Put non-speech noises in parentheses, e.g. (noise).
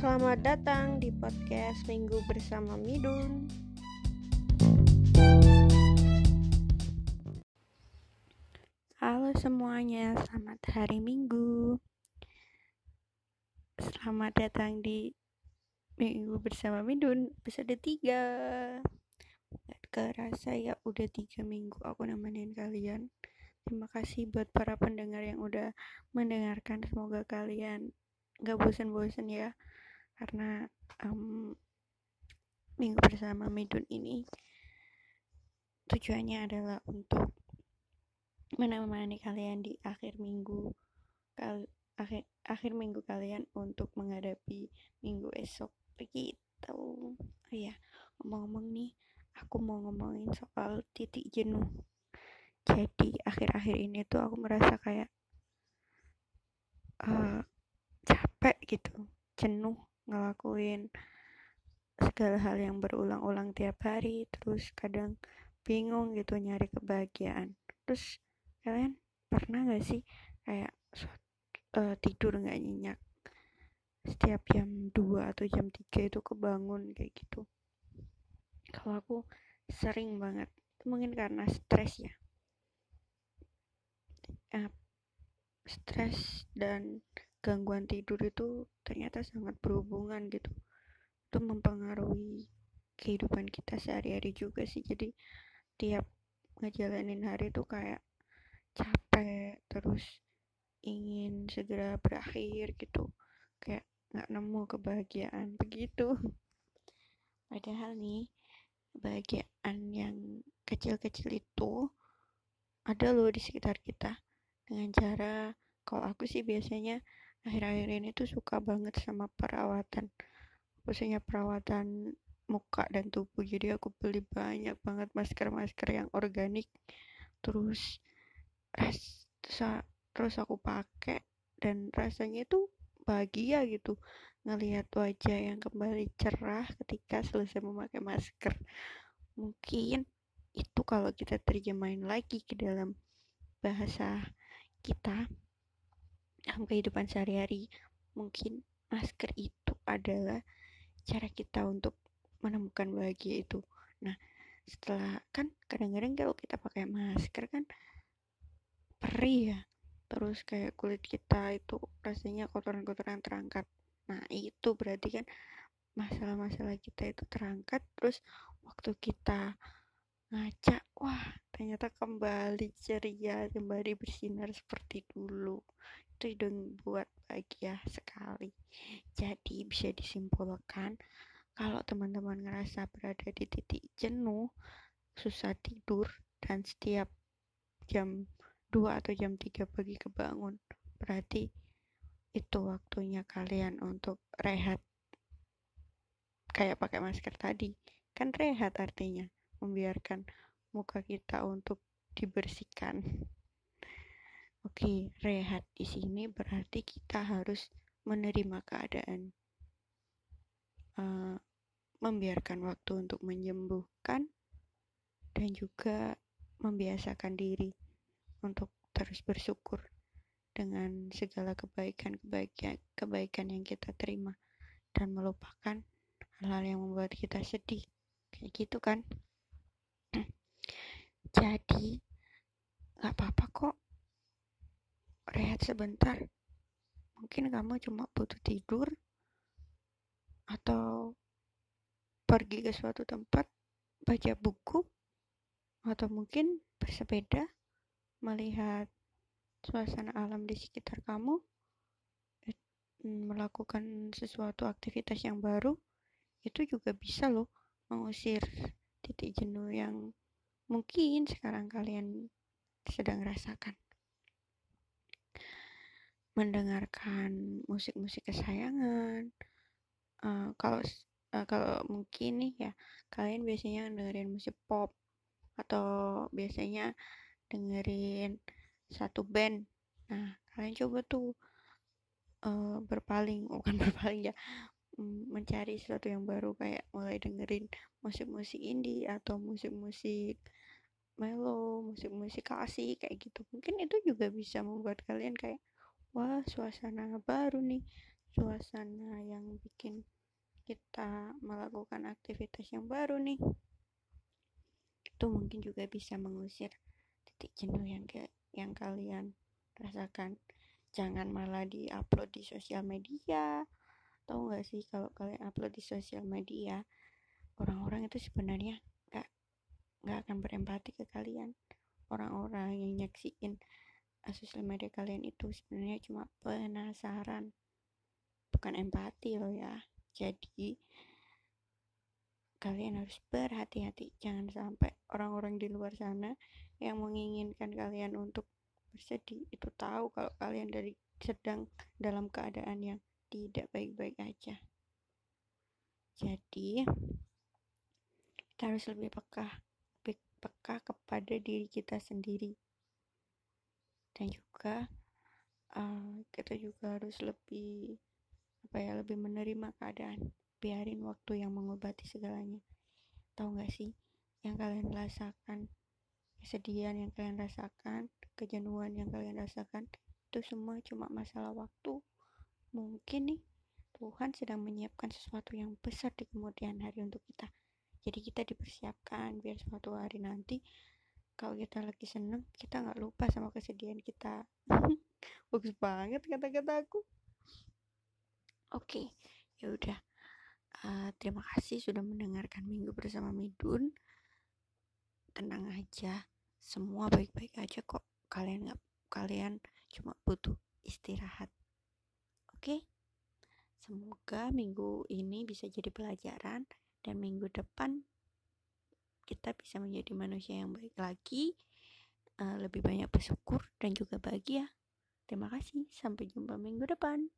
Selamat datang di podcast Minggu bersama Midun. Halo semuanya, selamat hari Minggu. Selamat datang di Minggu bersama Midun episode 3. Gak kerasa ya udah 3 minggu aku nemenin kalian. Terima kasih buat para pendengar yang udah mendengarkan. Semoga kalian gak bosan-bosan ya karena um, minggu bersama Midun ini tujuannya adalah untuk menemani kalian di akhir minggu kal akhir akhir minggu kalian untuk menghadapi minggu esok. Begitu. Oh ya ngomong-ngomong nih aku mau ngomongin soal titik jenuh. Jadi akhir-akhir ini tuh aku merasa kayak uh, capek gitu jenuh ngelakuin segala hal yang berulang-ulang tiap hari terus kadang bingung gitu nyari kebahagiaan. Terus kalian pernah gak sih kayak uh, tidur nggak nyenyak? Setiap jam 2 atau jam 3 itu kebangun kayak gitu. Kalau aku sering banget mungkin karena stres ya. Uh, stres dan gangguan tidur itu ternyata sangat berhubungan gitu. Itu mempengaruhi kehidupan kita sehari-hari juga sih. Jadi tiap ngejalanin hari itu kayak capek terus ingin segera berakhir gitu. Kayak nggak nemu kebahagiaan begitu. Padahal nih kebahagiaan yang kecil-kecil itu ada loh di sekitar kita. Dengan cara kalau aku sih biasanya akhir-akhir ini tuh suka banget sama perawatan. Khususnya perawatan muka dan tubuh. Jadi aku beli banyak banget masker-masker yang organik. Terus rasa terus aku pakai. Dan rasanya itu bahagia gitu. Ngelihat wajah yang kembali cerah ketika selesai memakai masker. Mungkin itu kalau kita terjemahin lagi ke dalam bahasa kita dalam kehidupan sehari-hari. Mungkin masker itu adalah cara kita untuk menemukan bahagia itu. Nah setelah kan kadang-kadang kalau kita pakai masker kan perih ya. Terus kayak kulit kita itu rasanya kotoran-kotoran terangkat. Nah itu berarti kan masalah-masalah kita itu terangkat terus waktu kita ngaca wah ternyata kembali ceria kembali bersinar seperti dulu itu dong buat bahagia sekali. Jadi bisa disimpulkan kalau teman-teman ngerasa berada di titik jenuh susah tidur dan setiap jam 2 atau jam 3 pagi kebangun berarti itu waktunya kalian untuk rehat. Kayak pakai masker tadi. Kan rehat artinya membiarkan muka kita untuk dibersihkan Oke, rehat di sini berarti kita harus menerima keadaan, uh, membiarkan waktu untuk menyembuhkan, dan juga membiasakan diri untuk terus bersyukur dengan segala kebaikan-kebaikan kebaikan yang kita terima dan melupakan hal-hal yang membuat kita sedih. Kayak gitu kan? (clears throat) Jadi nggak apa-apa kok rehat sebentar. Mungkin kamu cuma butuh tidur atau pergi ke suatu tempat, baca buku, atau mungkin bersepeda, melihat suasana alam di sekitar kamu, eh, melakukan sesuatu aktivitas yang baru, itu juga bisa loh mengusir titik jenuh yang mungkin sekarang kalian sedang rasakan mendengarkan musik-musik kesayangan uh, kalau uh, kalau mungkin nih ya kalian biasanya dengerin musik pop atau biasanya dengerin satu band nah kalian coba tuh uh, berpaling (laughs) bukan berpaling ya mm, mencari sesuatu yang baru kayak mulai dengerin musik-musik indie atau musik-musik melo, musik-musik klasik kayak gitu. Mungkin itu juga bisa membuat kalian kayak wah suasana baru nih. Suasana yang bikin kita melakukan aktivitas yang baru nih. Itu mungkin juga bisa mengusir titik jenuh yang ke yang kalian rasakan. Jangan malah di-upload di sosial media. Tahu nggak sih kalau kalian upload di sosial media orang-orang itu sebenarnya nggak nggak akan berempati ke kalian. Orang-orang yang nyaksiin sosial media kalian itu sebenarnya cuma penasaran bukan empati loh ya. Jadi kalian harus berhati-hati. Jangan sampai orang-orang di luar sana yang menginginkan kalian untuk bersedih itu tahu kalau kalian dari sedang dalam keadaan yang tidak baik-baik aja. Jadi kita harus lebih peka lebih peka kepada diri kita sendiri dan juga uh, kita juga harus lebih apa ya lebih menerima keadaan. Biarin waktu yang mengobati segalanya. Tahu nggak sih? Yang kalian rasakan kesedihan yang kalian rasakan kejenuhan yang kalian rasakan itu semua cuma masalah waktu. Mungkin nih Tuhan sedang menyiapkan sesuatu yang besar di kemudian hari untuk kita. Jadi kita dipersiapkan biar suatu hari nanti kalau kita lagi seneng kita nggak lupa sama kesedihan kita. (laughs) Bagus banget kata-kata aku. Oke okay, ya udah. Uh, terima kasih sudah mendengarkan minggu bersama Midun. Tenang aja semua baik-baik aja kok. Kalian nggak kalian cuma butuh istirahat. Oke? Okay? semoga minggu ini bisa jadi pelajaran dan minggu depan kita bisa menjadi manusia yang baik lagi uh, lebih banyak bersyukur dan juga bahagia. Terima kasih sampai jumpa minggu depan